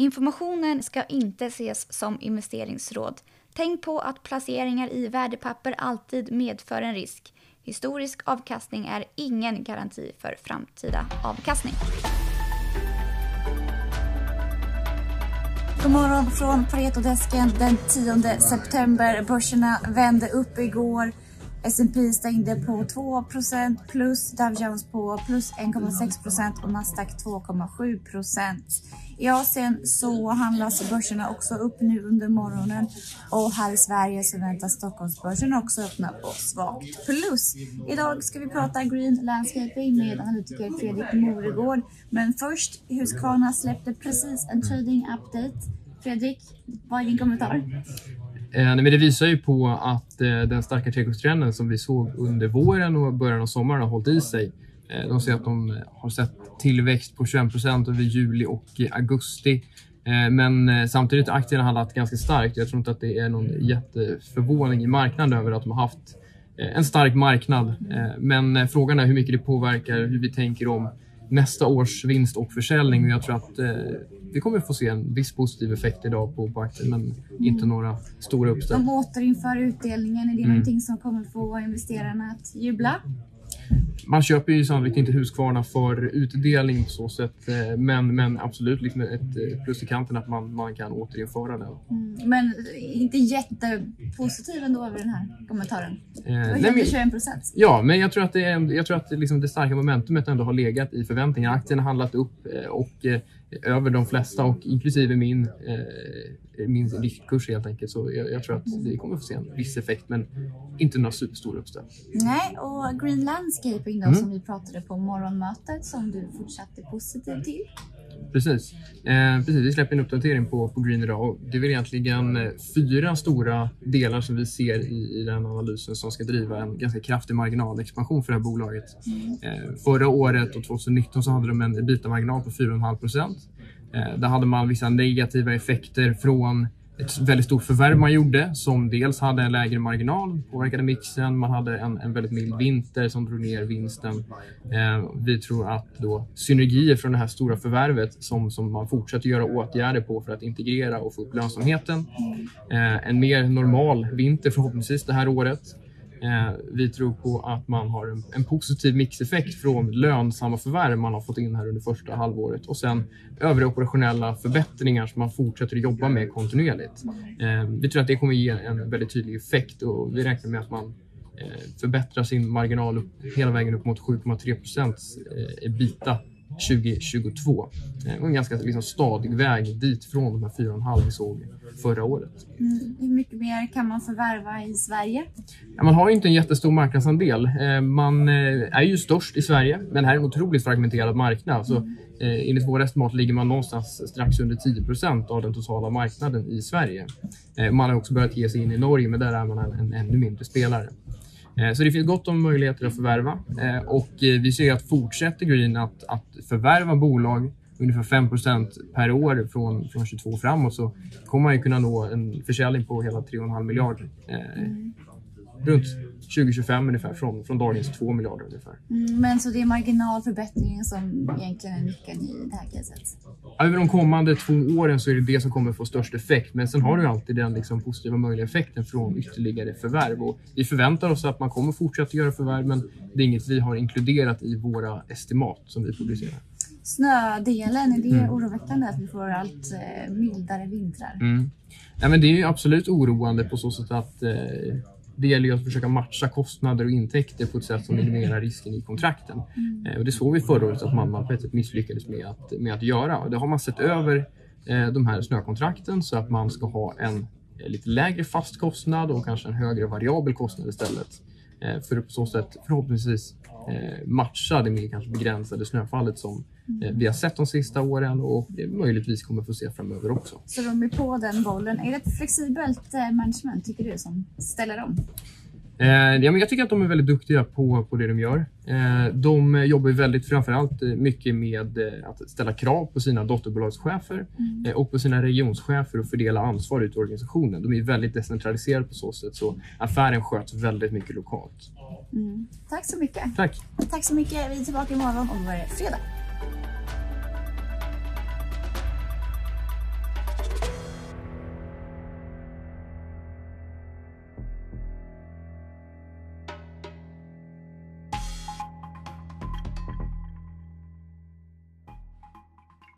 Informationen ska inte ses som investeringsråd. Tänk på att placeringar i värdepapper alltid medför en risk. Historisk avkastning är ingen garanti för framtida avkastning. God morgon från Paretodesken den 10 september. Börserna vände upp igår. S&P stängde på 2% plus, Dow Jones på plus 1,6% och Nasdaq 2,7% I Asien så handlas börserna också upp nu under morgonen och här i Sverige så väntas Stockholmsbörsen också öppna på svagt plus. Idag ska vi prata Green Landscaping med analytiker Fredrik Moregård. Men först, Husqvarna släppte precis en trading update. Fredrik, vad är din kommentar? Eh, men det visar ju på att eh, den starka trädgårdstrenden som vi såg under våren och början av sommaren har hållit i sig. Eh, de säger att de eh, har sett tillväxt på 21 procent över juli och eh, augusti. Eh, men samtidigt har aktierna handlat ganska starkt. Jag tror inte att det är någon jätteförvåning i marknaden över att de har haft en stark marknad. Men frågan är hur mycket det påverkar hur vi tänker om nästa års vinst och försäljning. Och jag tror att vi kommer få se en viss positiv effekt idag på, på aktien, men mm. inte några stora uppsteg. De återinför utdelningen. Är det mm. någonting som kommer få investerarna att jubla? Man köper ju sannolikt inte Husqvarna för utdelning på så sätt, eh, men, men absolut liksom ett eh, plus i kanten att man, man kan återinföra den. Mm, men inte jättepositiv ändå över den här kommentaren. Eh, det var 21 procent. Ja, men jag tror att, det, jag tror att liksom det starka momentumet ändå har legat i förväntningarna. Aktien har handlat upp och över de flesta och inklusive min, eh, min riktkurs helt enkelt. Så jag, jag, tror att vi kommer få se en viss effekt men inte några superstora uppställ. Nej, och Green Landscaping då mm. som vi pratade på morgonmötet som du fortsatte positiv till. Precis. Eh, precis. Vi släpper en uppdatering på, på Green idag och det är väl egentligen eh, fyra stora delar som vi ser i, i den analysen som ska driva en ganska kraftig marginalexpansion för det här bolaget. Eh, förra året och 2019 så hade de en ebitda-marginal på 4,5 procent. Eh, där hade man vissa negativa effekter från ett väldigt stort förvärv man gjorde som dels hade en lägre marginal, påverkade mixen, man hade en, en väldigt mild vinter som drog ner vinsten. Eh, vi tror att då synergier från det här stora förvärvet som, som man fortsätter göra åtgärder på för att integrera och få upp lönsamheten. Eh, en mer normal vinter förhoppningsvis det här året Eh, vi tror på att man har en, en, positiv mixeffekt från lönsamma förvärv man har fått in här under första halvåret och sen övriga operationella förbättringar som man fortsätter att jobba med kontinuerligt. Eh, vi tror att det kommer ge en väldigt tydlig effekt och vi räknar med att man eh, förbättrar sin marginal upp, hela vägen upp mot 7,3 procents eh, ebita 2022. Eh, en ganska liksom, stadig väg dit från de här 4,5 vi såg förra året. Mm. Hur mycket mer kan man förvärva i Sverige? Ja, man har ju inte en jättestor marknadsandel. Eh, man eh, är ju störst i Sverige, men här är en otroligt fragmenterad marknad. Så, mm. Enligt våra estimat ligger man någonstans strax under 10 procent av den totala marknaden i Sverige. Man har också börjat ge sig in i Norge, men där är man en ännu mindre spelare. Eh, så det finns gott om möjligheter att förvärva eh, och eh, vi ser att fortsätter Green att, att förvärva bolag ungefär 5 per år från, från 22 framåt så kommer man ju kunna nå en försäljning på hela 3,5 miljarder. Mm. Runt 2025 ungefär, från, från dagens 2 miljarder ungefär. Mm, men så det är marginalförbättringen som egentligen är nyckeln i det här caset? Över de kommande två åren så är det det som kommer få störst effekt. Men sen har du alltid den liksom positiva möjliga effekten från ytterligare förvärv. Och vi förväntar oss att man kommer fortsätta göra förvärv, men det är inget vi har inkluderat i våra estimat som vi publicerar. Snödelen, är det mm. oroväckande att vi får allt eh, mildare vintrar? Mm. Ja, men det är absolut oroande på så sätt att eh, det gäller ju att försöka matcha kostnader och intäkter på ett sätt som minimerar risken i kontrakten. Mm. Eh, och det såg vi förra året att man, på ett sätt misslyckades med att, med att göra. Och det har man sett över eh, de här snökontrakten så att man ska ha en eh, lite lägre fast kostnad och kanske en högre variabel kostnad istället. Eh, för att på så sätt förhoppningsvis eh, matcha det mer kanske begränsade snöfallet som Eh, vi har sett de sista åren och eh, möjligtvis kommer få se framöver också. Så de är på den bollen. Är det ett flexibelt eh, management tycker du som ställer om? Eh, ja, men jag tycker att de är väldigt duktiga på, på det de gör. de jobbar väldigt framförallt mycket med att ställa krav på sina dotterbolagschefer mm. och på sina regionschefer och fördela ansvar ut i organisationen. De är väldigt decentraliserade på så sätt så affären sköts väldigt mycket lokalt. Mm. Tack så mycket. Tack. Tack så mycket. Vi är tillbaka imorgon och då är det fredag.